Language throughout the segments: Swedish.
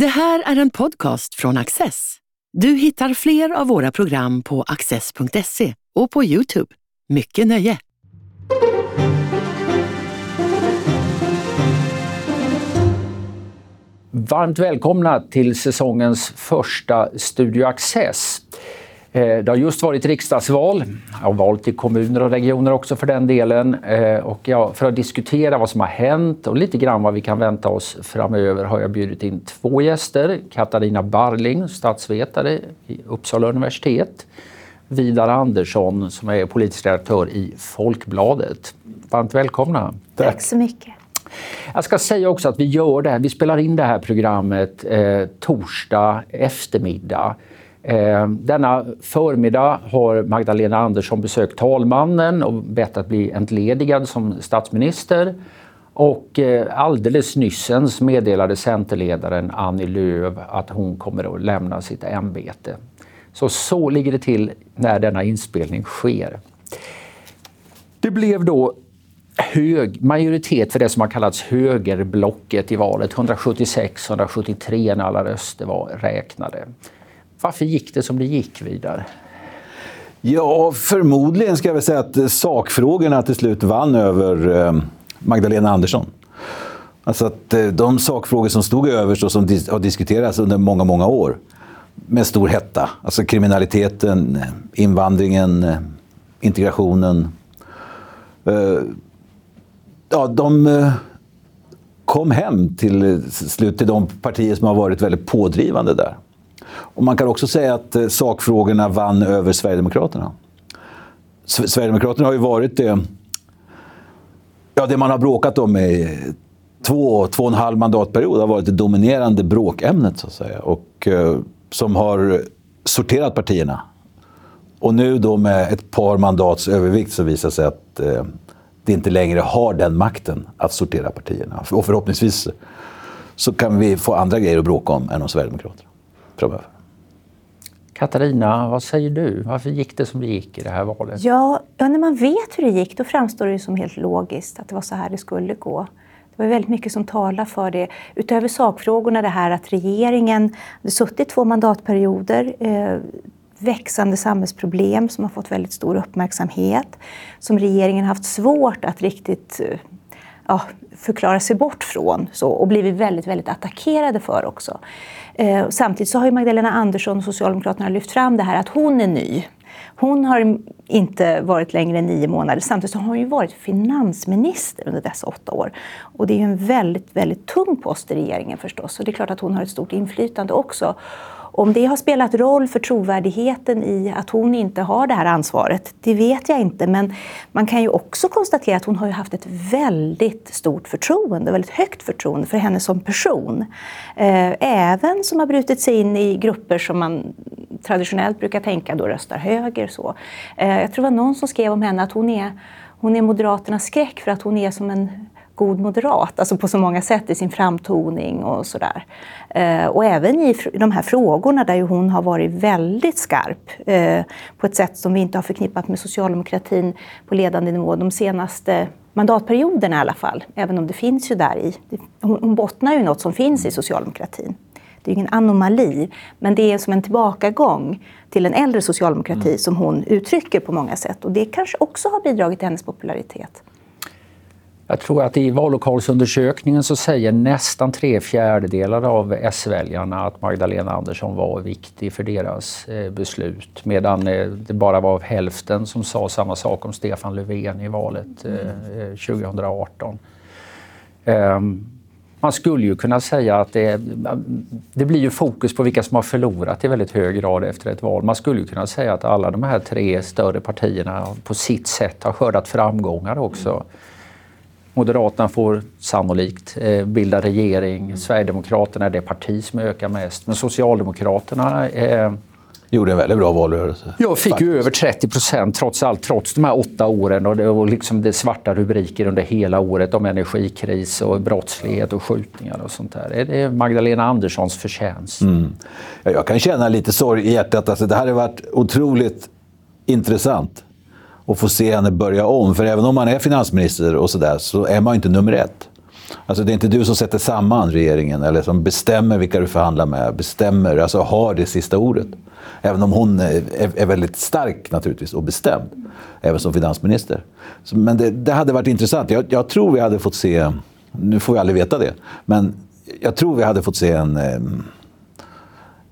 Det här är en podcast från Access. Du hittar fler av våra program på access.se och på Youtube. Mycket nöje! Varmt välkomna till säsongens första Studio Access. Eh, det har just varit riksdagsval, Jag har val till kommuner och regioner också för den delen. Eh, och ja, för att diskutera vad som har hänt och lite grann vad vi kan vänta oss framöver har jag bjudit in två gäster. Katarina Barling, statsvetare i Uppsala universitet. Vidar Andersson som är politisk redaktör i Folkbladet. Varmt välkomna. Tack, Tack så mycket. Jag ska säga också att vi gör det här, vi spelar in det här programmet eh, torsdag eftermiddag. Eh, denna förmiddag har Magdalena Andersson besökt talmannen och bett att bli entledigad som statsminister. Och eh, alldeles nyss meddelade Centerledaren Annie Lööf att hon kommer att lämna sitt ämbete. Så så ligger det till när denna inspelning sker. Det blev då hög majoritet för det som har kallats högerblocket i valet. 176-173 när alla röster var räknade. Varför gick det som det gick vidare? Ja, förmodligen ska jag väl säga att sakfrågorna till slut vann över eh, Magdalena Andersson. Alltså att eh, de sakfrågor som stod överst och som har diskuterats under många, många år med stor hetta, alltså kriminaliteten, eh, invandringen, integrationen. Ja, de kom hem till slut till de partier som har varit väldigt pådrivande där. Och man kan också säga att eh, sakfrågorna vann över Sverigedemokraterna. Sverigedemokraterna har ju varit det, ja, det man har bråkat om i två, två och en halv mandatperiod har varit det dominerande bråkämnet, så att säga. Och, eh, som har sorterat partierna. Och nu då med ett par mandats övervikt så visar det sig att eh, det inte längre har den makten att sortera partierna. Och förhoppningsvis så kan vi få andra grejer att bråka om än om Sverigedemokraterna framöver. Katarina, vad säger du? Varför gick det som det gick i det här valet? Ja, ja, när man vet hur det gick då framstår det som helt logiskt att det var så här det skulle gå. Det var väldigt mycket som talar för det. Utöver sakfrågorna, det här att regeringen hade suttit två mandatperioder, eh, växande samhällsproblem som har fått väldigt stor uppmärksamhet, som regeringen haft svårt att riktigt eh, ja, förklara sig bort från så, och blivit väldigt, väldigt attackerade för också. Eh, samtidigt så har ju Magdalena Andersson och Socialdemokraterna lyft fram det här att hon är ny. Hon har inte varit längre än nio månader. Samtidigt så har hon ju varit finansminister under dessa åtta år. Och det är ju en väldigt, väldigt tung post i regeringen förstås. Och det är klart att hon har ett stort inflytande också. Om det har spelat roll för trovärdigheten i att hon inte har det här ansvaret, det vet jag inte. Men man kan ju också konstatera att hon har haft ett väldigt stort förtroende, väldigt högt förtroende för henne som person. Eh, även som har brutit sig in i grupper som man traditionellt brukar tänka då röstar höger. Så. Eh, jag tror det var någon som skrev om henne att hon är, hon är Moderaternas skräck för att hon är som en god moderat, alltså på så många sätt i sin framtoning och sådär. Eh, och även i de här frågorna där hon har varit väldigt skarp eh, på ett sätt som vi inte har förknippat med socialdemokratin på ledande nivå de senaste mandatperioderna i alla fall. Även om det finns ju där i. Hon bottnar ju något som finns i socialdemokratin. Det är ingen anomali, men det är som en tillbakagång till en äldre socialdemokrati mm. som hon uttrycker på många sätt. Och det kanske också har bidragit till hennes popularitet. Jag tror att i vallokalsundersökningen så säger nästan tre fjärdedelar av S-väljarna att Magdalena Andersson var viktig för deras eh, beslut. Medan eh, det bara var hälften som sa samma sak om Stefan Löfven i valet eh, 2018. Mm. Ehm, man skulle ju kunna säga att det, det blir ju fokus på vilka som har förlorat i väldigt hög grad efter ett val. Man skulle ju kunna säga att alla de här tre större partierna på sitt sätt har skördat framgångar också. Moderaterna får sannolikt eh, bilda regering. Sverigedemokraterna är det parti som ökar mest. Men Socialdemokraterna eh, Gjorde en väldigt bra valrörelse. Jag fick faktiskt. ju över 30 procent trots allt, trots de här åtta åren. Och det var liksom det svarta rubriker under hela året om energikris och brottslighet och skjutningar och sånt där. Är det Magdalena Anderssons förtjänst? Mm. Jag kan känna lite sorg i hjärtat. Alltså, det här har varit otroligt intressant och få se henne börja om. För även om man är finansminister och sådär så är man inte nummer ett. Alltså det är inte du som sätter samman regeringen eller som bestämmer vilka du förhandlar med, bestämmer, alltså har det sista ordet. Även om hon är, väldigt stark naturligtvis och bestämd, även som finansminister. Men det, det, hade varit intressant. Jag, jag, tror vi hade fått se, nu får vi aldrig veta det, men jag tror vi hade fått se en,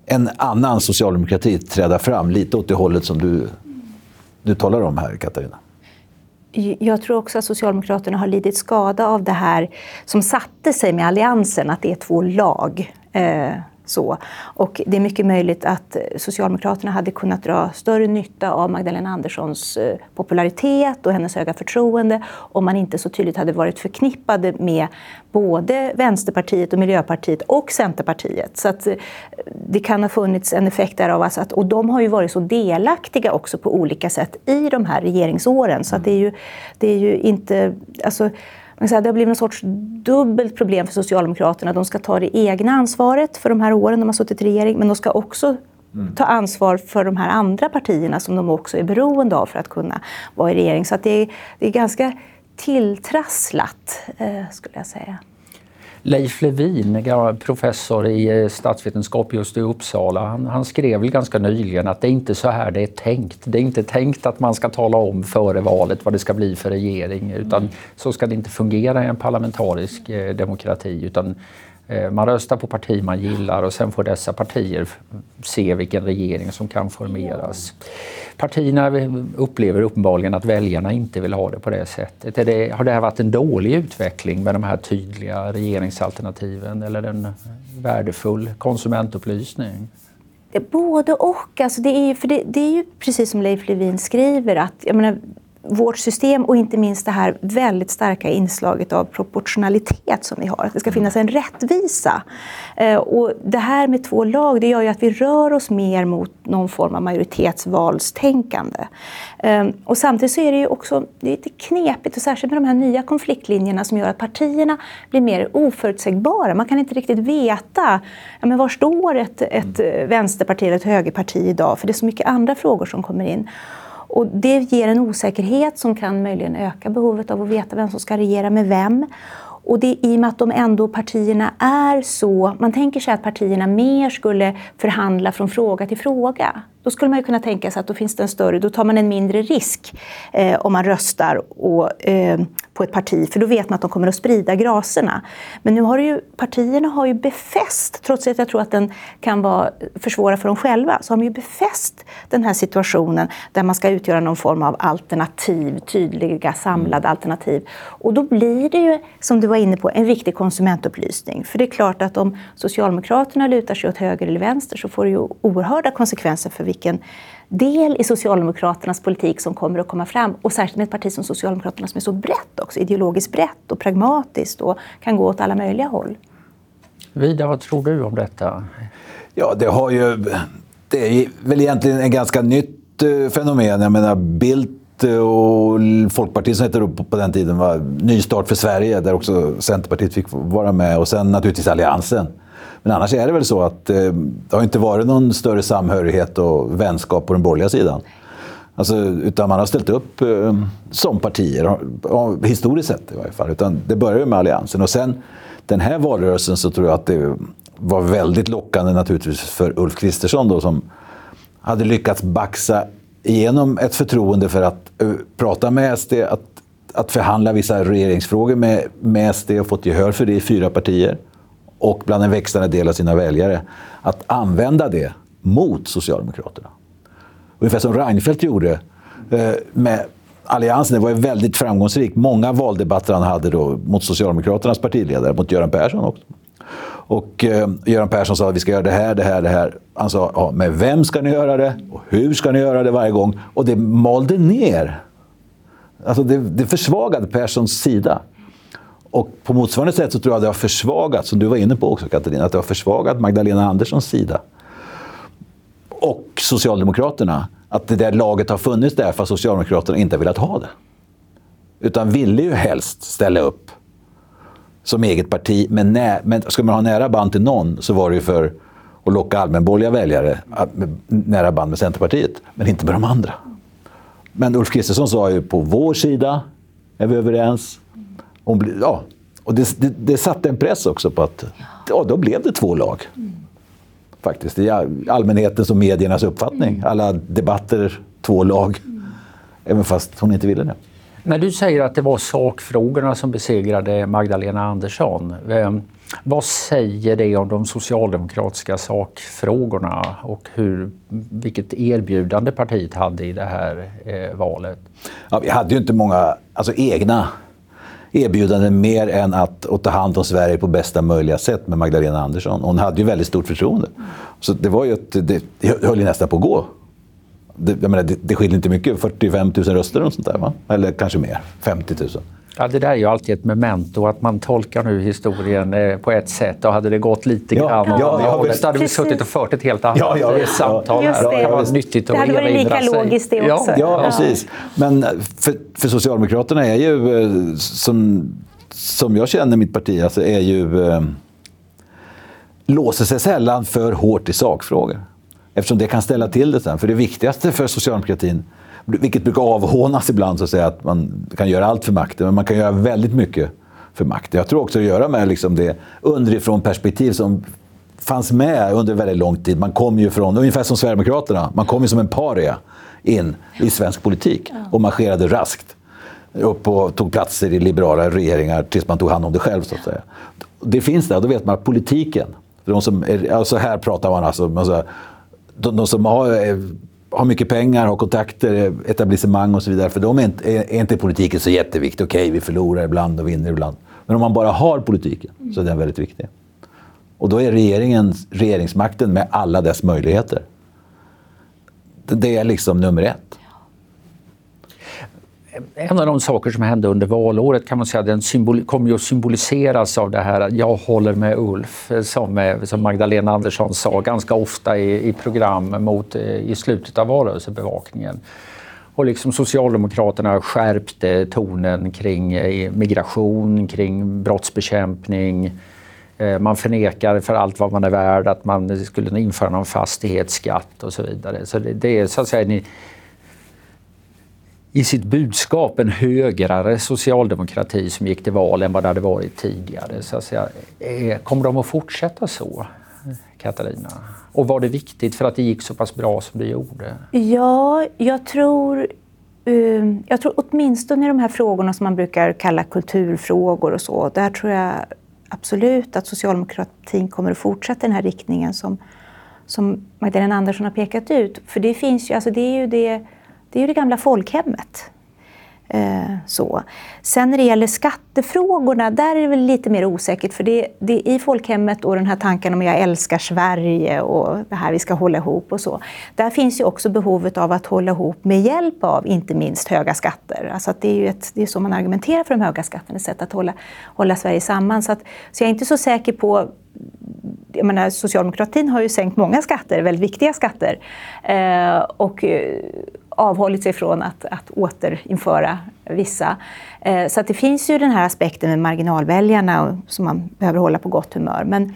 en annan socialdemokrati träda fram lite åt det hållet som du, du talar om här, Katarina. Jag tror också att Socialdemokraterna har lidit skada av det här som satte sig med Alliansen, att det är två lag. Eh, så. Och det är mycket möjligt att Socialdemokraterna hade kunnat dra större nytta av Magdalena Anderssons eh, popularitet och hennes höga förtroende om man inte så tydligt hade varit förknippade med både Vänsterpartiet och Miljöpartiet och Centerpartiet. Så att eh, det kan ha funnits en effekt därav. Alltså att, och de har ju varit så delaktiga också på olika sätt i de här regeringsåren. Så att det är ju, det är ju inte... Alltså, det har blivit någon sorts dubbelt problem för Socialdemokraterna. De ska ta det egna ansvaret för de här åren de har suttit i regering, men de ska också mm. ta ansvar för de här andra partierna som de också är beroende av för att kunna vara i regering. Så det är, det är ganska tilltrasslat, eh, skulle jag säga. Leif Levin, professor i eh, statsvetenskap just i Uppsala, han, han, skrev väl ganska nyligen att det är inte så här det är tänkt. Det är inte tänkt att man ska tala om före valet vad det ska bli för regering utan så ska det inte fungera i en parlamentarisk eh, demokrati utan man röstar på parti man gillar och sen får dessa partier se vilken regering som kan formeras. Partierna upplever uppenbarligen att väljarna inte vill ha det på det sättet. Det, har det här varit en dålig utveckling med de här tydliga regeringsalternativen eller en värdefull konsumentupplysning? Både och. Alltså det, är, för det, det är ju precis som Leif Levin skriver att jag menar, vårt system och inte minst det här väldigt starka inslaget av proportionalitet som vi har. Att det ska finnas en rättvisa. Eh, och det här med två lag det gör ju att vi rör oss mer mot någon form av majoritetsvalstänkande. Ehm, och samtidigt så är det ju också det är lite knepigt, och särskilt med de här nya konfliktlinjerna som gör att partierna blir mer oförutsägbara. Man kan inte riktigt veta ja, men var står ett, ett eh, vänsterparti eller ett högerparti idag, för det är så mycket andra frågor som kommer in. Och det ger en osäkerhet som kan möjligen öka behovet av att veta vem som ska regera med vem. Och det i och med att de ändå partierna är så, man tänker sig att partierna mer skulle förhandla från fråga till fråga. Då skulle man ju kunna tänka sig att då finns det en större, då tar man en mindre risk eh, om man röstar och, eh, på ett parti, för då vet man att de kommer att sprida graserna. Men nu har ju partierna har ju befäst, trots att jag tror att den kan vara försvåra för dem själva, så har de ju befäst den här situationen där man ska utgöra någon form av alternativ, tydliga samlade alternativ. Och då blir det ju, som du var inne på, en viktig konsumentupplysning. För det är klart att om Socialdemokraterna lutar sig åt höger eller vänster så får det ju oerhörda konsekvenser för vilken del i Socialdemokraternas politik som kommer att komma fram. Och särskilt med ett parti som Socialdemokraterna som är så brett också, ideologiskt brett och pragmatiskt och kan gå åt alla möjliga håll. Vida, vad tror du om detta? Ja, det har ju... Det är väl egentligen ett ganska nytt eh, fenomen. Jag menar, Bildt och Folkpartiet som hette upp på den tiden var Nystart för Sverige, där också Centerpartiet fick vara med. Och sen naturligtvis Alliansen men annars är det väl så att eh, det har inte varit någon större samhörighet och vänskap på den borgerliga sidan. Alltså, utan man har ställt upp eh, som partier, historiskt sett i varje fall. Utan det började med Alliansen. Och sen den här valrörelsen så tror jag att det var väldigt lockande naturligtvis för Ulf Kristersson då, som hade lyckats baxa igenom ett förtroende för att uh, prata med SD, att, att förhandla vissa regeringsfrågor med, med SD och fått gehör för det i fyra partier och bland en växande del av sina väljare att använda det mot Socialdemokraterna. Ungefär som Reinfeldt gjorde eh, med Alliansen. Det var ju väldigt framgångsrikt. Många valdebatter han hade då mot Socialdemokraternas partiledare, mot Göran Persson också. Och eh, Göran Persson sa att vi ska göra det här, det här, det här. Han sa, ja, med vem ska ni göra det? Och hur ska ni göra det varje gång? Och det malde ner. Alltså det, det försvagade Perssons sida. Och på motsvarande sätt så tror jag det har försvagat, som du var inne på också Katarina, att det har försvagat Magdalena Anderssons sida. Och Socialdemokraterna. Att det där laget har funnits där för att Socialdemokraterna inte har velat ha det. Utan ville ju helst ställa upp som eget parti. Men, nä, men ska man ha nära band till någon så var det ju för att locka allmänborgerliga väljare ah, nära band med Centerpartiet. Men inte med de andra. Men Ulf Kristersson sa ju på vår sida är vi överens om, ja, och det, det, det, satte en press också på att ja, då blev det två lag. Mm. Faktiskt, i allmänhetens och mediernas uppfattning. Mm. Alla debatter, två lag. Mm. Även fast hon inte ville det. När du säger att det var sakfrågorna som besegrade Magdalena Andersson. Vem, vad säger det om de socialdemokratiska sakfrågorna och hur, vilket erbjudande partiet hade i det här eh, valet? Ja, vi hade ju inte många alltså, egna erbjudanden mer än att, att ta hand om Sverige på bästa möjliga sätt med Magdalena Andersson. Hon hade ju väldigt stort förtroende. Så det var ju ett, det höll ju nästan på att gå. Det, jag menar, det, det skiljer inte mycket, 45 000 röster och sånt där, va? eller kanske mer, 50 000. Ja, det där är ju alltid ett memento, att man tolkar nu historien eh, på ett sätt. Och hade det gått lite ja, grann ja, ja, hållet, hade vi suttit och fört ett helt annat ja, ja, samtal. Här. Det. det kan vara nyttigt att Det hade varit lika logiskt det också. Ja, ja, precis. Men för, för Socialdemokraterna är ju, eh, som, som jag känner mitt parti, alltså är ju... Eh, låser sig sällan för hårt i sakfrågor. Eftersom det kan ställa till det sen. För det viktigaste för socialdemokratin vilket brukar avhånas ibland, så att säga, att man kan göra allt för makten, men man kan göra väldigt mycket för makten. Jag tror också att göra med liksom det underifrån perspektiv som fanns med under väldigt lång tid. Man kom ju från, ungefär som Sverigedemokraterna, man kom ju som en paria in i svensk politik och marscherade raskt upp och tog platser i liberala regeringar tills man tog hand om det själv. så att säga. Det finns där, då vet man att politiken, de som är, alltså här pratar man alltså, de, de som har har mycket pengar, har kontakter, etablissemang och så vidare. För dem är inte, är inte politiken så jätteviktig. Okej, vi förlorar ibland och vinner ibland. Men om man bara har politiken så är den väldigt viktig. Och då är regeringen, regeringsmakten med alla dess möjligheter. Det är liksom nummer ett en av de saker som hände under valåret kan man säga, den symbol, kommer ju att symboliseras av det här att jag håller med Ulf, eh, som, eh, som Magdalena Andersson sa ganska ofta i, i program mot, eh, i slutet av valrörelsebevakningen. Och liksom Socialdemokraterna skärpte tonen kring migration, kring brottsbekämpning. Man förnekar för allt vad man är värd att man skulle införa någon fastighetsskatt och så vidare. Så det, det är så att säga, ni, i sitt budskap en högrare socialdemokrati som gick till val än vad det hade varit tidigare. Så att säga, eh, kommer de att fortsätta så, Katarina? Och var det viktigt för att det gick så pass bra som det gjorde? Ja, jag tror, uh, jag tror åtminstone i de här frågorna som man brukar kalla kulturfrågor och så, där tror jag absolut att socialdemokratin kommer att fortsätta den här riktningen som, som Magdalena Andersson har pekat ut. För det finns ju, alltså det är ju det det är ju det gamla folkhemmet. Eh, så. Sen när det gäller skattefrågorna, där är det väl lite mer osäkert. För det, det i folkhemmet och den här tanken om jag älskar Sverige och det här vi ska hålla ihop och så. Där finns ju också behovet av att hålla ihop med hjälp av inte minst höga skatter. Alltså att det är ju ett, det är så man argumenterar för de höga skatterna, ett sätt att hålla, hålla Sverige samman. Så, att, så jag är inte så säker på jag menar, socialdemokratin har ju sänkt många skatter, väldigt viktiga skatter. Eh, och eh, avhållit sig från att, att återinföra vissa. Eh, så att det finns ju den här aspekten med marginalväljarna som man behöver hålla på gott humör. Men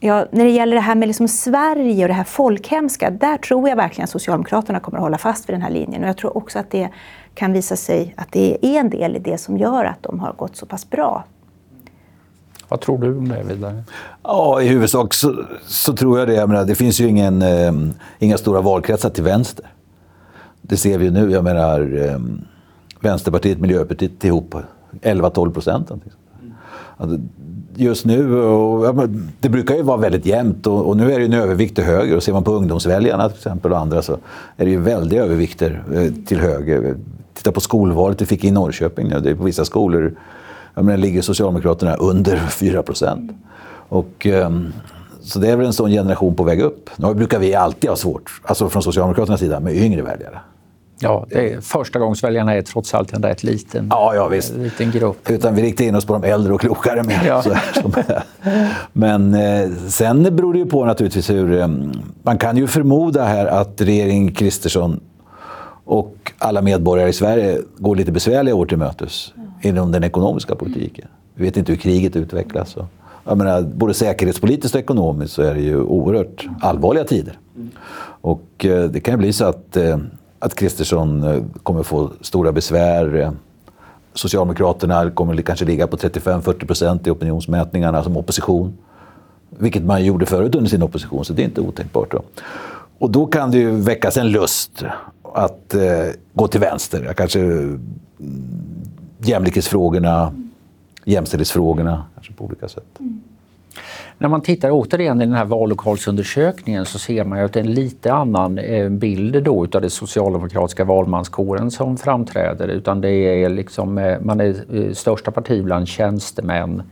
ja, när det gäller det här med liksom Sverige och det här folkhemska, där tror jag verkligen att Socialdemokraterna kommer att hålla fast vid den här linjen. Och jag tror också att det kan visa sig att det är en del i det som gör att de har gått så pass bra vad tror du om det vidare? Ja, i huvudsak så, så tror jag det. Jag menar, det finns ju ingen, eh, inga stora valkretsar till vänster. Det ser vi ju nu. Jag menar, eh, Vänsterpartiet Miljöpartiet ihop 11-12 procent. Alltså, just nu, och, ja, det brukar ju vara väldigt jämnt och, och, nu är det en övervikt till höger. Och ser man på ungdomsväljarna till exempel och andra så är det ju väldiga övervikter eh, till höger. Titta på skolvalet vi fick i Norrköping nu. Det är på vissa skolor jag menar, ligger Socialdemokraterna under 4 procent. Och, um, så det är väl en sån generation på väg upp. Nu brukar vi alltid ha svårt, alltså från Socialdemokraternas sida, med yngre väljare. Ja, det är, förstagångsväljarna är trots allt en rätt liten, ja, ja, visst. liten grupp. Utan vi riktar in oss på de äldre och klokare. Med, ja. så, Men eh, sen beror det ju på naturligtvis hur... Eh, man kan ju förmoda här att regeringen Kristersson och alla medborgare i Sverige går lite besvärliga år till mötes inom den ekonomiska politiken. Vi vet inte hur kriget utvecklas. Och, jag menar, både säkerhetspolitiskt och ekonomiskt så är det ju oerhört allvarliga tider. Och eh, det kan ju bli så att, eh, att Kristersson eh, kommer få stora besvär Socialdemokraterna kommer kanske ligga på 35-40 procent i opinionsmätningarna som opposition. Vilket man gjorde förut under sin opposition, så det är inte otänkbart. Då. Och då kan det ju väckas en lust att eh, gå till vänster. Kanske mm, jämlikhetsfrågorna, jämställdhetsfrågorna, kanske på olika sätt. Mm. När man tittar återigen i den här vallokalsundersökningen så ser man ju att det är en lite annan eh, bild då utav den socialdemokratiska valmanskåren som framträder. Utan det är liksom, eh, man är eh, största parti bland tjänstemän.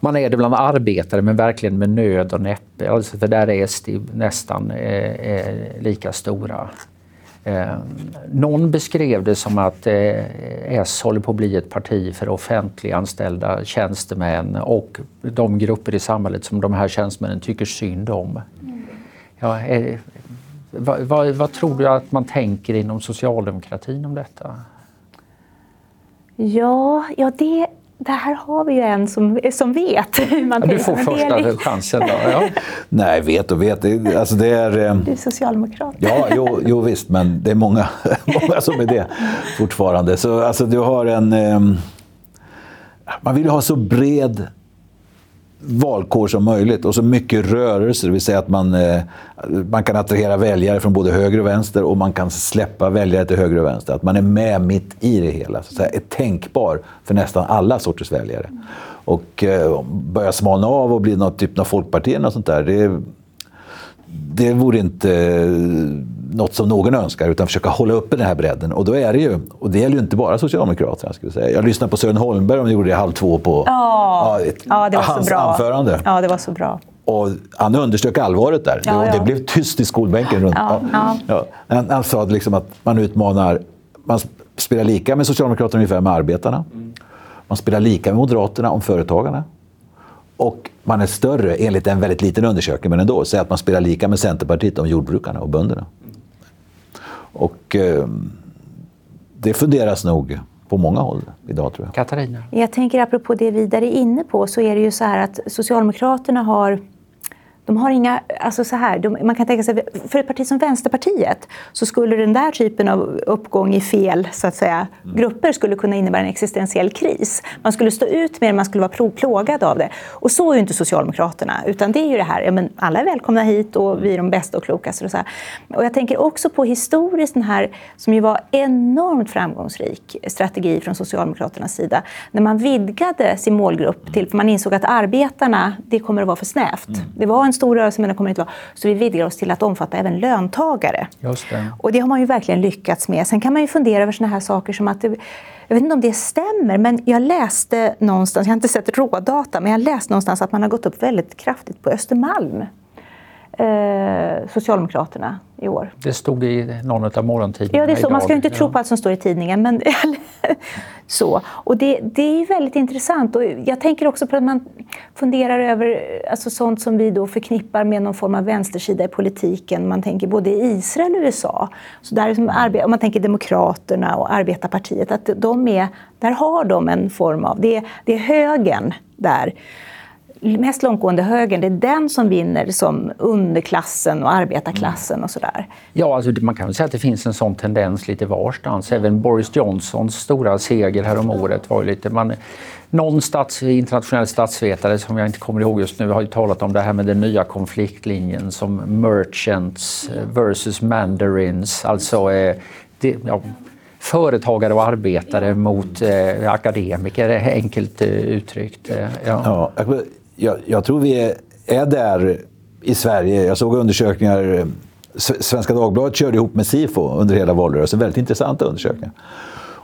Man är det bland arbetare men verkligen med nöd och näppe. Alltså för där är SD nästan eh, lika stora. Eh, någon beskrev det som att eh, S håller på att bli ett parti för offentliganställda tjänstemän och de grupper i samhället som de här tjänstemännen tycker synd om. Ja, eh, vad, vad, vad, tror du att man tänker inom socialdemokratin om detta? Ja, ja det det här har vi ju en som, som vet hur man ja, Du får första chansen då. Ja. Nej, vet och vet. Det, alltså det är, eh, du är socialdemokrat. Ja, jo, jo visst, men det är många, många som är det fortfarande. Så alltså, du har en... Um, man vill ju ha så bred valkår som möjligt och så mycket rörelse. Det vill säga att man, eh, man kan attrahera väljare från både höger och vänster och man kan släppa väljare till höger och vänster. Att man är med mitt i det hela. Så att säga, är tänkbar för nästan alla sorters väljare. Och eh, börja smalna av och bli något typ av folkparti eller något sånt där. Det, det vore inte eh, något som någon önskar, utan försöka hålla uppe den här bredden. Och då är det ju, och det gäller ju inte bara Socialdemokraterna. Skulle jag, säga. jag lyssnade på Sören Holmberg, om gjorde det halv två på ja, ja, ja det var hans så bra. anförande. Ja, det var så bra. Och han underströk allvaret där. Ja, ja. Det blev tyst i skolbänken. Runt. Ja, han, han, sa liksom att man utmanar, man spelar lika med Socialdemokraterna ungefär med arbetarna. Man spelar lika med Moderaterna om företagarna. Och man är större, enligt en väldigt liten undersökning, men ändå, säg att man spelar lika med Centerpartiet om jordbrukarna och bönderna. Och eh, det funderas nog på många håll idag tror jag. Katarina? Jag tänker apropå det Vidar är inne på så är det ju så här att Socialdemokraterna har de har inga, alltså så här, de, man kan tänka sig, för ett parti som Vänsterpartiet så skulle den där typen av uppgång i fel så att säga, mm. grupper skulle kunna innebära en existentiell kris. Man skulle stå ut med det, man skulle vara plågad av det. Och så är ju inte Socialdemokraterna, utan det är ju det här, ja, men alla är välkomna hit och vi är de bästa och klokaste. Och, så här. och jag tänker också på historiskt den här, som ju var enormt framgångsrik strategi från Socialdemokraternas sida, när man vidgade sin målgrupp till, för man insåg att arbetarna, det kommer att vara för snävt. Mm. Det var en stor rörelse men det kommer inte vara. Så vi vidgar oss till att omfatta även löntagare. Just det. Och det har man ju verkligen lyckats med. Sen kan man ju fundera över såna här saker som att det, jag vet inte om det stämmer, men jag läste någonstans, jag har inte sett rådata, men jag läste någonstans att man har gått upp väldigt kraftigt på Östermalm eh, Socialdemokraterna i år. Det stod i någon av morgontidningarna Ja, det är så. Man ska inte tro på allt som står i tidningen. Men så. Och det, det är väldigt intressant. Och jag tänker också på att man funderar över alltså sånt som vi då förknippar med någon form av vänstersida i politiken. Man tänker både i Israel och USA. Så där som om man tänker Demokraterna och Arbetarpartiet, att de är, där har de en form av... Det är, det är högern där mest långtgående högern, det är den som vinner som underklassen och arbetarklassen mm. och sådär. Ja, alltså man kan väl säga att det finns en sån tendens lite varstans. Även Boris Johnsons stora seger här om året var ju lite... Man, någon stats, internationell statsvetare som jag inte kommer ihåg just nu har ju talat om det här med den nya konfliktlinjen som merchants versus mandarins. Alltså eh, det, ja, företagare och arbetare mot eh, akademiker, enkelt eh, uttryckt. Eh, ja. ja jag, jag, tror vi är, är, där i Sverige. Jag såg undersökningar. Svenska Dagbladet körde ihop med Sifo under hela valrörelsen. Väldigt intressanta undersökningar.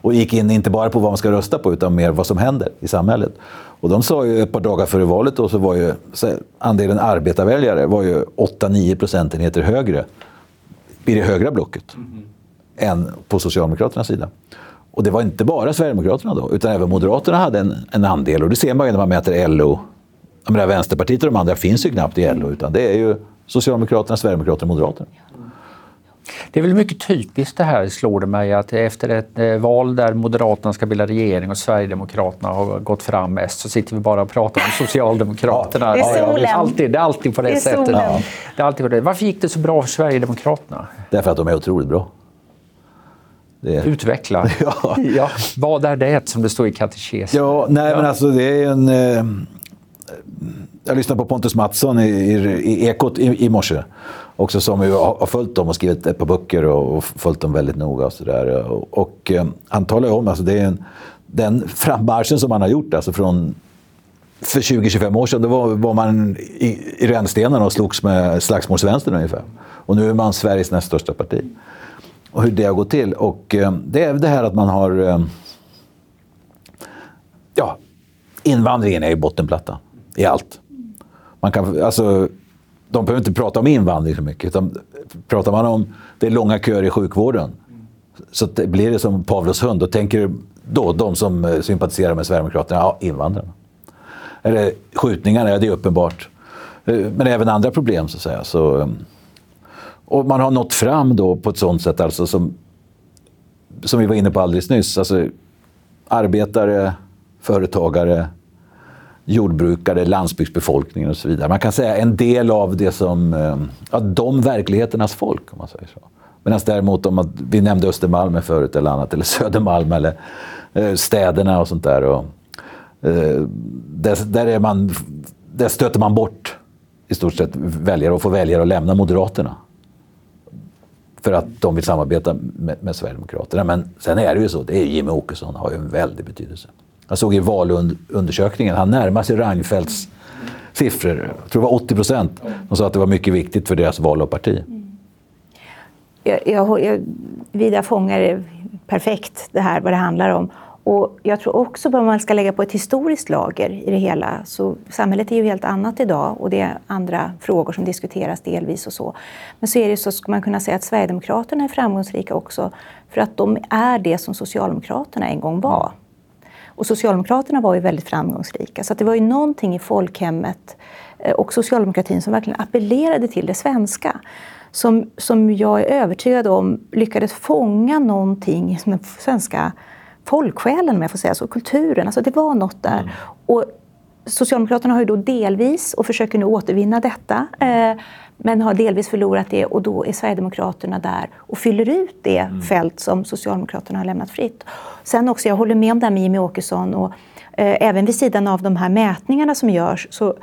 Och gick in inte bara på vad man ska rösta på utan mer vad som händer i samhället. Och de sa ju ett par dagar före valet då, så var ju så andelen arbetarväljare var ju 8-9 procentenheter högre i det högra blocket mm. än på Socialdemokraternas sida. Och det var inte bara Sverigedemokraterna då, utan även Moderaterna hade en, en andel. Och det ser man ju när man mäter LO jag menar, Vänsterpartiet och de andra finns ju knappt i LO, utan det är ju Socialdemokraterna, Sverigedemokraterna och Moderaterna. Det är väl mycket typiskt det här, slår det mig, att efter ett eh, val där Moderaterna ska bilda regering och Sverigedemokraterna har gått fram mest så sitter vi bara och pratar om Socialdemokraterna. det, är solen. det, är alltid, det är alltid på det, det sättet. Ja. Det är alltid på det. Varför gick det så bra för Sverigedemokraterna? Därför att de är otroligt bra. Det... Utveckla. Ja. ja. Vad är det som det står i katekesen? Ja, nej, ja. men alltså det är en... Eh, jag lyssnade på Pontus Mattsson i, i, i Ekot i, i morse. Också som ju har, har följt dem och skrivit ett par böcker och, och följt dem väldigt noga. Och så där. Och, och eh, han talar ju om alltså det är en, den frammarschen som han har gjort alltså från för 20-25 år sedan då var, var man i, i rännstenarna och slogs med slagsmålsvänstern ungefär. Och nu är man Sveriges näst största parti. Och hur det har gått till. Och eh, det är det här att man har... Eh, ja, invandringen är ju bottenplattan i allt. Man kan, alltså, de behöver inte prata om invandring så mycket. Utan pratar man om det är långa köer i sjukvården så det blir det som Pavlos hund. Då tänker då de som eh, sympatiserar med Sverigedemokraterna, ja, invandrarna. Eller skjutningarna, ja det är uppenbart. Eh, men även andra problem så att säga. Så, eh, och man har nått fram då på ett sånt sätt alltså som, som vi var inne på alldeles nyss. Alltså, arbetare, företagare, jordbrukare, landsbygdsbefolkningen och så vidare. Man kan säga en del av det som, eh, ja, de verkligheternas folk om man säger så. Medan däremot om man, vi nämnde Östermalm förut eller annat, eller Södermalm eller eh, städerna och sånt där. Och, eh, där, där, är man, där stöter man bort i stort sett väljare och får väljare att lämna Moderaterna. För att de vill samarbeta med, med Sverigedemokraterna. Men sen är det ju så, det är Jimmie Åkesson har ju en väldig betydelse. Jag såg i valundersökningen, han närmar sig Reinfeldts siffror. Jag tror det var 80 procent. De sa att det var mycket viktigt för deras val och parti jag, jag, jag, Vida fångar perfekt det här, vad det handlar om. Och jag tror också att man ska lägga på ett historiskt lager i det hela. Så samhället är ju helt annat idag och det är andra frågor som diskuteras delvis och så. Men så är det så, ska man kunna säga att Sverigedemokraterna är framgångsrika också för att de är det som Socialdemokraterna en gång var. Och Socialdemokraterna var ju väldigt framgångsrika. Så det var ju någonting i folkhemmet eh, och socialdemokratin som verkligen appellerade till det svenska som, som jag är övertygad om lyckades fånga någonting i den svenska folksjälen, om jag får säga så, kulturen. Alltså det var något där. Mm. Och Socialdemokraterna har ju då delvis, och försöker nu återvinna detta, eh, men har delvis förlorat det och då är Sverigedemokraterna där och fyller ut det mm. fält som Socialdemokraterna har lämnat fritt. Sen också, jag håller med om det här med Jimmie Åkesson och eh, även vid sidan av de här mätningarna som görs så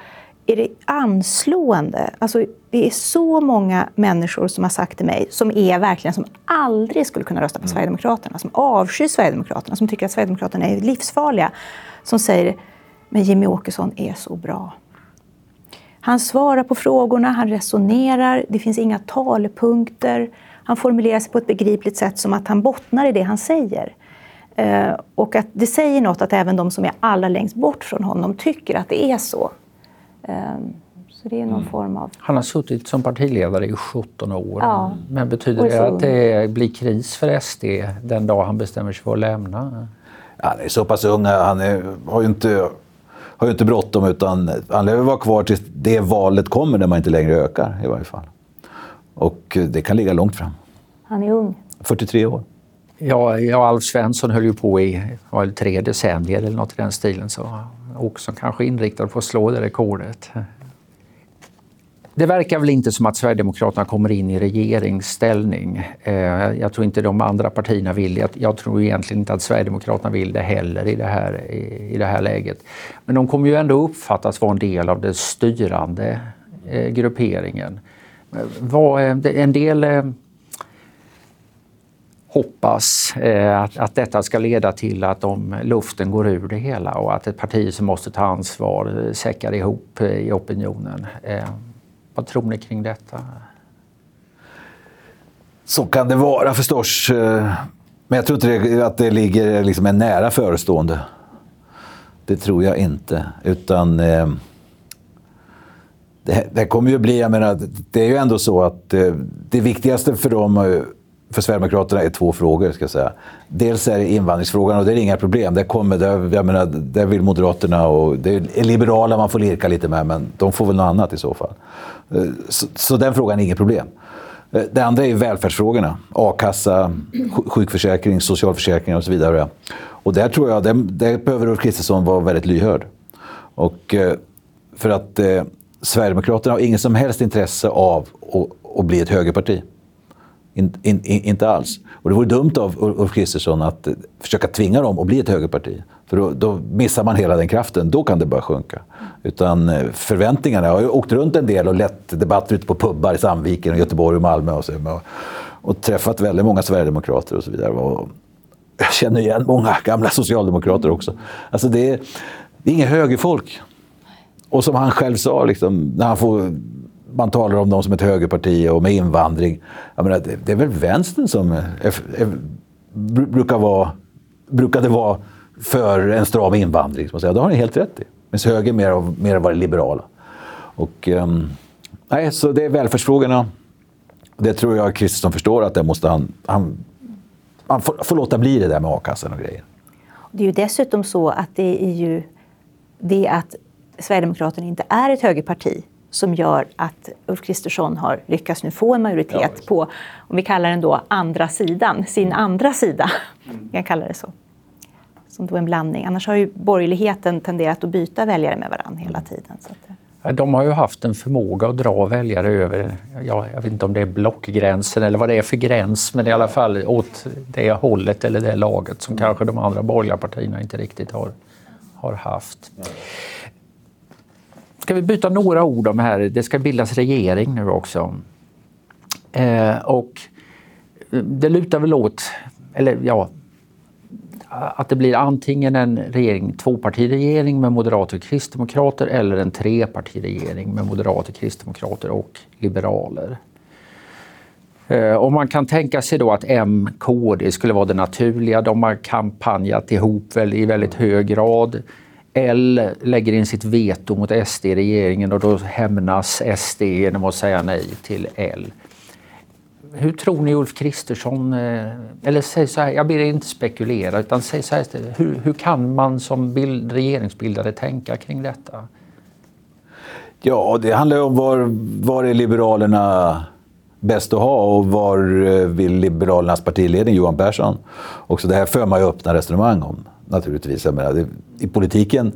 är det anslående. Alltså, det är så många människor som har sagt till mig, som är verkligen som aldrig skulle kunna rösta på mm. Sverigedemokraterna, som avskyr Sverigedemokraterna, som tycker att Sverigedemokraterna är livsfarliga, som säger men Jimmy Åkesson är så bra. Han svarar på frågorna, han resonerar, det finns inga talepunkter. Han formulerar sig på ett begripligt sätt som att han bottnar i det han säger. Eh, och att det säger något att även de som är allra längst bort från honom tycker att det är så. Ehm, så det är någon mm. form av... Han har suttit som partiledare i 17 år. Ja. Men betyder det att det blir kris för SD den dag han bestämmer sig för att lämna? Han är så pass ung. Han är, har ju inte, har ju inte bråttom utan han lär vara kvar tills det valet kommer när man inte längre ökar i varje fall. Och det kan ligga långt fram. Han är ung. 43 år. Ja, ja Alf Svensson höll ju på i var tre decennier eller något i den stilen. Så också kanske inriktad på att slå det rekordet. Det verkar väl inte som att Sverigedemokraterna kommer in i regeringsställning. Eh, jag tror inte de andra partierna vill det. Jag tror egentligen inte att Sverigedemokraterna vill det heller i det här, i det här läget. Men de kommer ju ändå uppfattas vara en del av den styrande eh, grupperingen. Eh, en del hoppas att, att detta ska leda till att de, luften går ur det hela och att ett parti som måste ta ansvar säckar ihop i opinionen. Vad tror ni kring detta? Så kan det vara förstås. Eh, men jag tror inte att det ligger liksom en nära förestående. Det tror jag inte. Utan eh, det, det, kommer ju bli, jag menar, det är ju ändå så att eh, det viktigaste för dem för Sverigedemokraterna är två frågor. Ska jag säga. Dels är det invandringsfrågan och det är inga problem. Det kommer, där, jag menar, det vill Moderaterna och det är liberala man får lirka lite med, men de får väl något annat i så fall. Eh, så, så den frågan är inget problem. Eh, det andra är välfärdsfrågorna. A-kassa, sjukförsäkring, socialförsäkring och så vidare. Och där tror jag, där, där behöver Ulf Kristersson vara väldigt lyhörd. Och, eh, för att eh, Sverigedemokraterna har inget som helst intresse av att, att bli ett högerparti. In, in, in, inte alls. Och det vore dumt av Ulf Kristersson att eh, försöka tvinga dem att bli ett högerparti. För då, då, missar man hela den kraften. Då kan det börja sjunka. Utan eh, förväntningarna... Jag har ju åkt runt en del och lett debatter ute på pubbar i Sandviken, och Göteborg och Malmö. Och, så, och, och träffat väldigt många sverigedemokrater och så vidare. Och jag känner igen många gamla socialdemokrater också. Alltså det, är, det är inget högerfolk. Och som han själv sa, liksom, när han får, man talar om dem som ett högerparti och med invandring. Jag menar, det, det är väl vänstern som är, är, brukar vara, brukade vara för en stram invandring. Som Det har ni helt rätt i. Medan höger mer, av, mer varit liberala. Och, um, nej, så det är välfärdsfrågorna. Det tror jag Kristersson förstår att det måste han, han, han får, får låta bli det där med a-kassan och grejer. Det är ju dessutom så att det är ju det att Sverigedemokraterna inte är ett högerparti som gör att Ulf Kristersson har lyckats nu få en majoritet ja, på, om vi kallar den då andra sidan, sin andra sida. Mm. Jag kallar det så. Som då en blandning. Annars har ju borgerligheten tenderat att byta väljare med varandra hela tiden. Så att... De har ju haft en förmåga att dra väljare över, ja, jag vet inte om det är blockgränsen eller vad det är för gräns, men i alla fall åt det hållet eller det laget som kanske de andra borgerliga partierna inte riktigt har, har haft. Ska vi byta några ord om här? Det ska bildas regering nu också. Eh, och det lutar väl åt, eller ja, att det blir antingen en regering, tvåpartiregering med moderater och kristdemokrater eller en trepartiregering med moderater, kristdemokrater och liberaler. Eh, och man kan tänka sig då att M, KD skulle vara det naturliga. De har kampanjat ihop i väldigt hög grad. L lägger in sitt veto mot SD i regeringen och då hämnas SD genom att säga nej till L. Hur tror ni Ulf Kristersson, eh, eller säg så här, jag ber er inte spekulera, utan säg så här, hur, hur kan man som bild, regeringsbildare tänka kring detta? Ja, det handlar ju om var, var är Liberalerna bäst att ha och var eh, vill Liberalernas partiledning Johan Persson? Också det här för man ju öppna resonemang om naturligtvis. Jag menar, det, I politiken,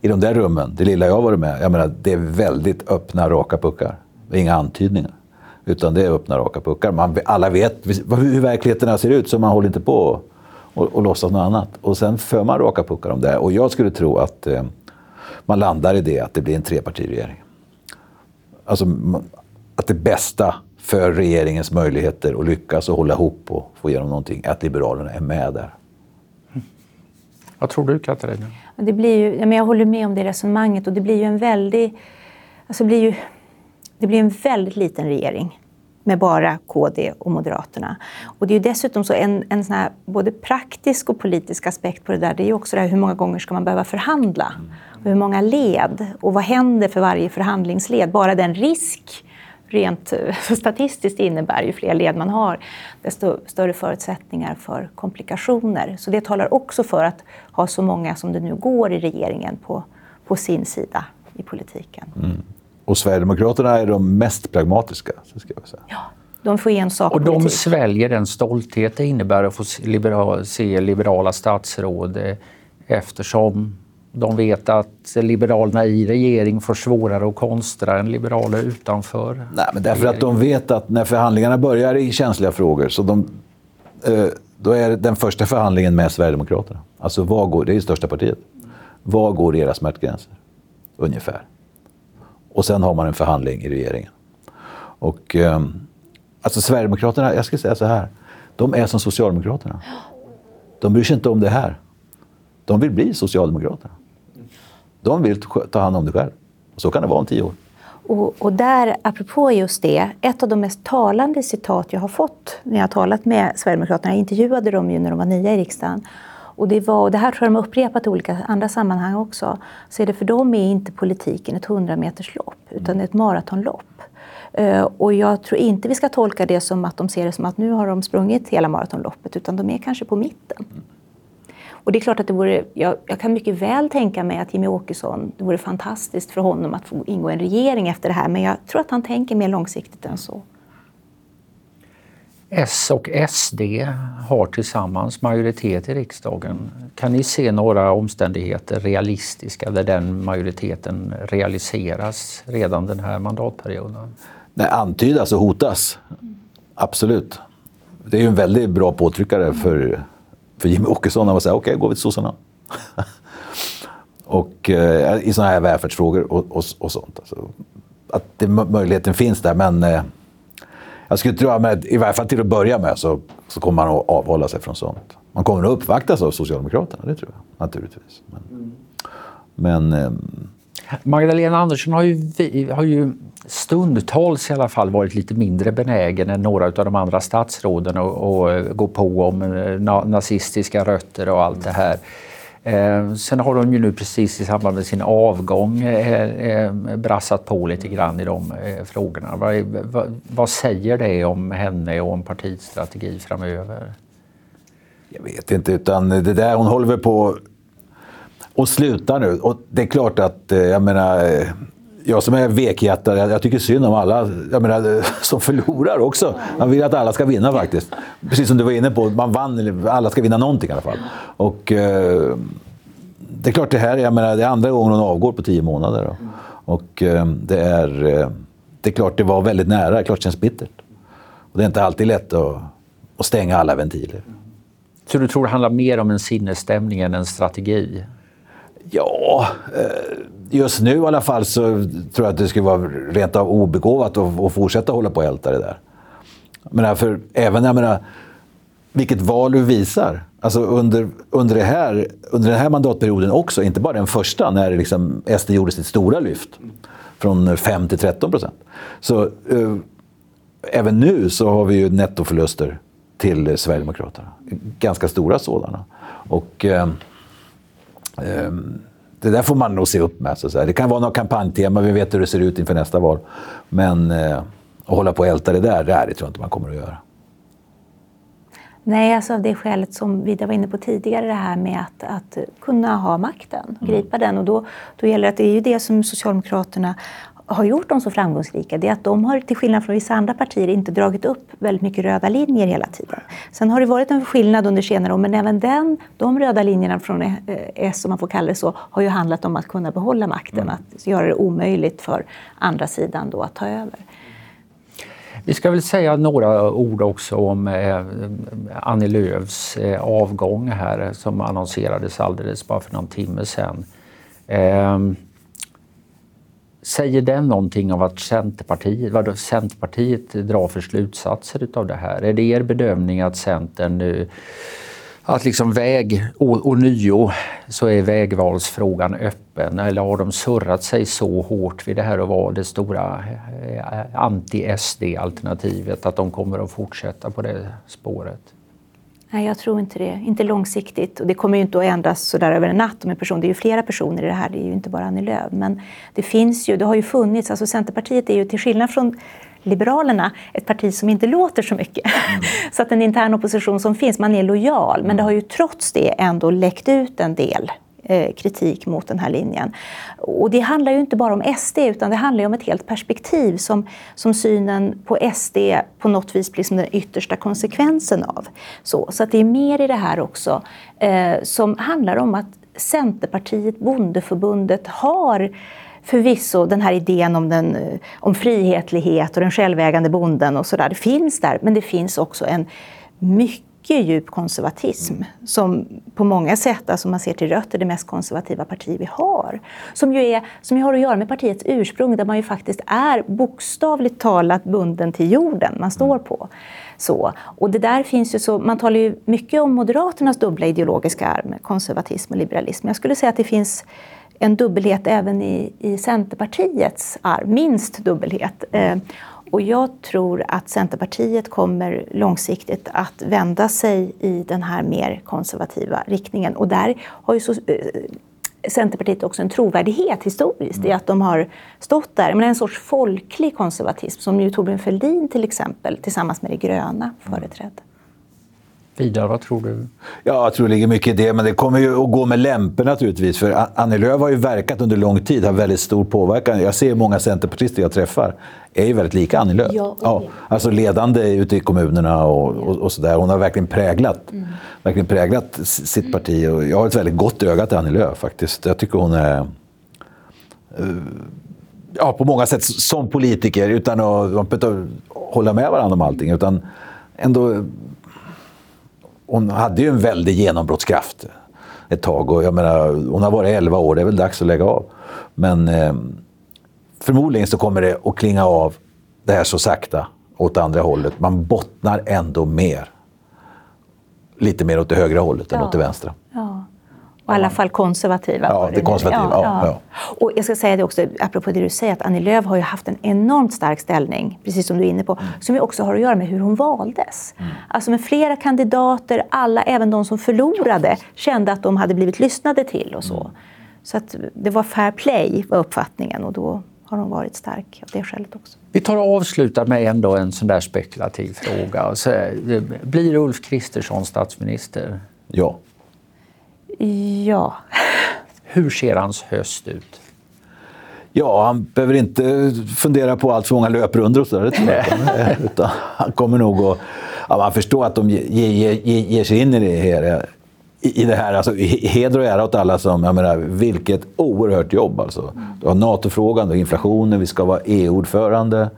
i de där rummen, det lilla jag har varit med, jag menar, det är väldigt öppna, raka puckar. Inga antydningar. Utan det är öppna, raka puckar. Man, alla vet hur verkligheten ser ut, så man håller inte på och, och, och låtsas något annat. Och sen för man raka puckar om det. Och jag skulle tro att eh, man landar i det, att det blir en trepartiregering. Alltså att det bästa för regeringens möjligheter att lyckas och hålla ihop och få igenom någonting, är att Liberalerna är med där. Vad tror du Katarina? Det blir ju, jag håller med om det resonemanget och det blir ju en väldigt... Alltså blir ju, det blir en väldigt liten regering med bara KD och Moderaterna. Och det är ju dessutom så en, en sån här både praktisk och politisk aspekt på det där. Det är ju också det här hur många gånger ska man behöva förhandla? Och hur många led? Och vad händer för varje förhandlingsled? Bara den risk rent eh, statistiskt innebär ju fler led man har, desto större förutsättningar för komplikationer. Så det talar också för att ha så många som det nu går i regeringen på, på sin sida i politiken. Mm. Och Sverigedemokraterna är de mest pragmatiska, så ska jag säga. Ja, de får en sak Och de sväljer den stolthet det innebär att få se liberala statsråd eh, eftersom de vet att Liberalerna i regering får svårare att konstra än liberaler utanför. Nej, men därför att de vet att när förhandlingarna börjar i känsliga frågor så de, eh, då är den första förhandlingen med Sverigedemokraterna. Alltså, vad går, det är det största partiet. Var går era smärtgränser? Ungefär. Och sen har man en förhandling i regeringen. Och, eh, alltså Sverigedemokraterna, jag ska säga så här, de är som Socialdemokraterna. De bryr sig inte om det här. De vill bli Socialdemokraterna. De vill ta hand om det själv. Så kan det vara om tio år. Och, och, där, apropå just det, ett av de mest talande citat jag har fått när jag har talat med Sverigedemokraterna, jag intervjuade dem ju när de var nya i riksdagen, och det, var, och det här tror jag de har upprepat i olika andra sammanhang också, så är det för dem är inte politiken ett 100 meterslopp utan är ett maratonlopp. Uh, och jag tror inte vi ska tolka det som att de ser det som att nu har de sprungit hela maratonloppet, utan de är kanske på mitten. Och det är klart att det vore, jag, jag, kan mycket väl tänka mig att Jimmy Åkesson, det vore fantastiskt för honom att få ingå i en regering efter det här, men jag tror att han tänker mer långsiktigt än så. S och SD har tillsammans majoritet i riksdagen. Kan ni se några omständigheter realistiska där den majoriteten realiseras redan den här mandatperioden? Nej, antydas och hotas. Absolut. det är ju en väldigt bra påtryckare för, för Jimmy Åkesson att säga okej, okay, går vi till sossarna. och eh, i sådana här välfärdsfrågor och, och, och sånt. Alltså, att det, möjligheten finns där, men eh, jag skulle tro att i varje fall till att börja med så, så kommer man att avhålla sig från sånt. Man kommer att uppvaktas av Socialdemokraterna, det tror jag naturligtvis. Men, men eh, Magdalena Andersson har ju, har ju stundtals i alla fall varit lite mindre benägen än några av de andra statsråden att gå på om eh, nazistiska rötter och allt det här. Eh, sen har de ju nu precis i samband med sin avgång eh, eh brassat på lite grann i de eh, frågorna. Vad, vad, vad säger det om henne och om partiets strategi framöver? Jag vet inte, utan det där, hon håller väl på och slutar nu. Och det är klart att, eh, jag menar, eh, jag som är vekhjärtad, jag, jag tycker synd om alla jag menar, som förlorar också. Man vill att alla ska vinna faktiskt. Precis som du var inne på, man vann, alla ska vinna någonting i alla fall. Och, eh, det är klart, det här jag menar, det är andra gången hon avgår på tio månader. Då. Och eh, det, är, eh, det är klart, det var väldigt nära. Det är klart det känns bittert. Och det är inte alltid lätt att, att stänga alla ventiler. Så du tror det handlar mer om en sinnesstämning än en strategi? Ja, eh, just nu i alla fall så tror jag att det skulle vara rent av obegåvat att, att fortsätta hålla på och älta det där. Men för även, jag menar, vilket val du visar. Alltså under, under, det här, under den här mandatperioden också, inte bara den första när liksom SD gjorde sitt stora lyft från 5 till 13 procent. Så eh, även nu så har vi ju nettoförluster till Sverigedemokraterna. Ganska stora sådana. Och eh, det där får man nog se upp med. Så Det kan vara något kampanjtema, vi vet hur det ser ut inför nästa val. Men eh, att hålla på och älta det där, det, tror jag inte man kommer att göra. Nej, alltså av det skälet som vi var inne på tidigare, det här med att, att kunna ha makten, gripa mm. den. Och då, då gäller det att det är ju det som Socialdemokraterna har gjort dem så framgångsrika det är att de har till skillnad från vissa andra partier inte dragit upp väldigt mycket röda linjer hela tiden. Sen har det varit en skillnad under senare år men även den, de röda linjerna från eh, S, om man får kalla det så, har ju handlat om att kunna behålla makten, mm. att göra det omöjligt för andra sidan då att ta över. Vi ska väl säga några ord också om eh, Annie Lööfs eh, avgång här som annonserades alldeles bara för någon timme sedan. Säger den någonting om vad Centerpartiet, vad Centerpartiet drar för slutsatser av det här? Är det er bedömning att Centern nu att liksom väg, och, och nio så är vägvalsfrågan öppen eller har de surrat sig så hårt vid det här och vara det stora eh, anti-SD-alternativet att de kommer att fortsätta på det spåret? Nej, jag tror inte det. Inte långsiktigt. Och det kommer ju inte att ändras så där över en natt om en person. Det är ju flera personer i det här, det är ju inte bara Annie Lööf. Men det finns ju, det har ju funnits, alltså Centerpartiet är ju till skillnad från Liberalerna ett parti som inte låter så mycket. Mm. så att den intern opposition som finns, man är lojal. Men det har ju trots det ändå läckt ut en del Eh, kritik mot den här linjen. Och det handlar ju inte bara om SD utan det handlar om ett helt perspektiv som, som synen på SD på något vis blir som den yttersta konsekvensen av. Så, så att det är mer i det här också eh, som handlar om att Centerpartiet, Bondeförbundet har förvisso den här idén om, den, eh, om frihetlighet och den självägande bonden och sådär, det finns där, men det finns också en mycket mycket djup konservatism som på många sätt, alltså man ser till rött, är det mest konservativa parti vi har. Som ju, är, som ju har att göra med partiets ursprung där man ju faktiskt är bokstavligt talat bunden till jorden man står på. Så, och det där finns ju så, man talar ju mycket om Moderaternas dubbla ideologiska arm, konservatism och liberalism. Jag skulle säga att det finns en dubbelhet även i, i Centerpartiets arv, minst dubbelhet. Eh, och jag tror att Centerpartiet kommer långsiktigt att vända sig i den här mer konservativa riktningen. Och där har ju så, eh, Centerpartiet också en trovärdighet historiskt i att de har stått där. Men en sorts folklig konservatism som ju Torbjörn Fälldin till exempel tillsammans med det gröna företrädde. Vidar, vad tror du? Ja, jag tror det ligger mycket i det, men det kommer ju att gå med lämpor naturligtvis. För Annie Lööf har ju verkat under lång tid, har väldigt stor påverkan. Jag ser många centerpartister jag träffar är ju väldigt lika Annie Lööf. Ja, ja, alltså ledande ute i kommunerna och, och, och sådär. Hon har verkligen präglat, mm. verkligen präglat sitt parti. Och jag har ett väldigt gott öga till Annie Lööf faktiskt. Jag tycker hon är... Uh, ja, på många sätt som politiker, utan att, att hålla med varandra om allting. Utan ändå... Hon hade ju en väldig genombrottskraft ett tag. Och jag menar, hon har varit 11 år, det är väl dags att lägga av. Men eh, förmodligen så kommer det att klinga av det här så sakta åt andra hållet. Man bottnar ändå mer. Lite mer åt det högra hållet än åt det vänstra. Ja. Och I alla fall konservativa. Ja, det konservativa. Ja, ja. Och jag ska säga det också, apropå det du säger, att Annie Lööf har ju haft en enormt stark ställning, precis som du är inne på, mm. som ju också har att göra med hur hon valdes. Mm. Alltså med flera kandidater, alla, även de som förlorade, kände att de hade blivit lyssnade till och så. Mm. Så att det var fair play, var uppfattningen, och då har hon varit stark av det skälet också. Vi tar och avslutar med ändå en sån där spekulativ fråga. Så, eh, blir Ulf Kristersson statsminister? Ja. Ja. Hur ser hans höst ut? Ja, han behöver inte fundera på allt för många löprundor och sådär, utan han kommer nog att... Ja, man förstår att de ger, ger, ger sig in i det här. I det här alltså, heder och ära åt alla som... Jag menar, vilket oerhört jobb alltså. Du har NATO-frågan, inflationen, vi ska vara EU-ordförande,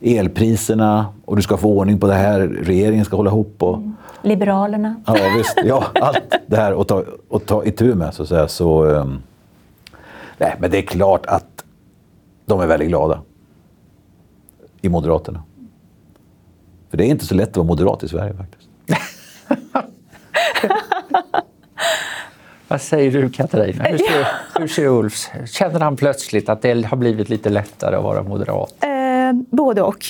elpriserna och du ska få ordning på det här, regeringen ska hålla ihop. Och, Liberalerna. Ja, visst. Ja, allt det här att ta, att ta itu med, så att säga. Så, um, nej, men det är klart att de är väldigt glada i Moderaterna. För det är inte så lätt att vara moderat i Sverige faktiskt. Vad säger du Katarina? Hur ser, hur ser Ulf? Känner han plötsligt att det har blivit lite lättare att vara moderat? Både och.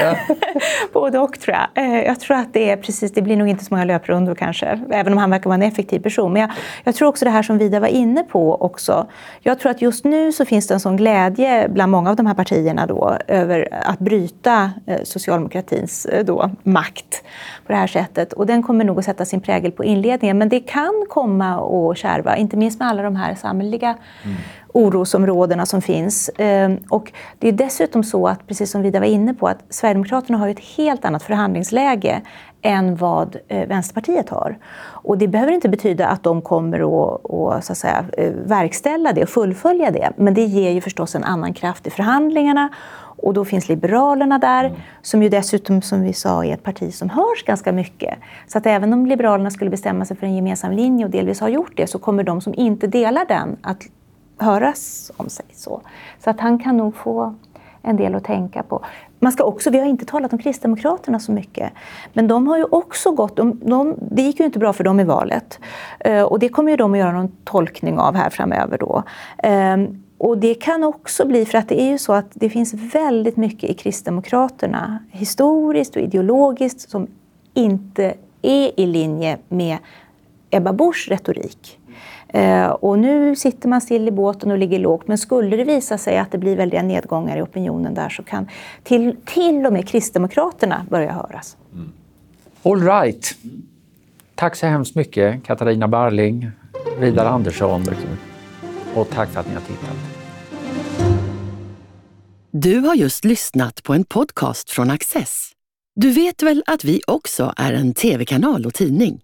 Ja. både och tror jag. Eh, jag tror att det är precis, det blir nog inte så många löprundor kanske, även om han verkar vara en effektiv person. Men jag, jag, tror också det här som Vida var inne på också. Jag tror att just nu så finns det en sån glädje bland många av de här partierna då över att bryta eh, socialdemokratins eh, då, makt på det här sättet. Och den kommer nog att sätta sin prägel på inledningen. Men det kan komma att kärva, inte minst med alla de här samhälleliga mm orosområdena som finns. Ehm, och det är dessutom så att, precis som Vida var inne på, att Sverigedemokraterna har ett helt annat förhandlingsläge än vad eh, Vänsterpartiet har. Och det behöver inte betyda att de kommer att, att, så att säga, eh, verkställa det och fullfölja det. Men det ger ju förstås en annan kraft i förhandlingarna. Och då finns Liberalerna där, mm. som ju dessutom, som vi sa, är ett parti som hörs ganska mycket. Så att även om Liberalerna skulle bestämma sig för en gemensam linje och delvis har gjort det, så kommer de som inte delar den att höras om sig. Så, så att han kan nog få en del att tänka på. Man ska också, vi har inte talat om Kristdemokraterna så mycket, men de har ju också gått... De, de, det gick ju inte bra för dem i valet. Eh, och det kommer ju de att göra någon tolkning av här framöver. Då. Ehm, och det kan också bli, för att det är ju så att det finns väldigt mycket i Kristdemokraterna, historiskt och ideologiskt, som inte är i linje med Ebba Buschs retorik. Eh, och nu sitter man still i båten och ligger lågt. Men skulle det visa sig att det blir väldiga nedgångar i opinionen där så kan till, till och med Kristdemokraterna börja höras. Mm. All right. Tack så hemskt mycket Katarina Barling, Vidar Andersson och tack för att ni har tittat. Du har just lyssnat på en podcast från Access. Du vet väl att vi också är en tv-kanal och tidning?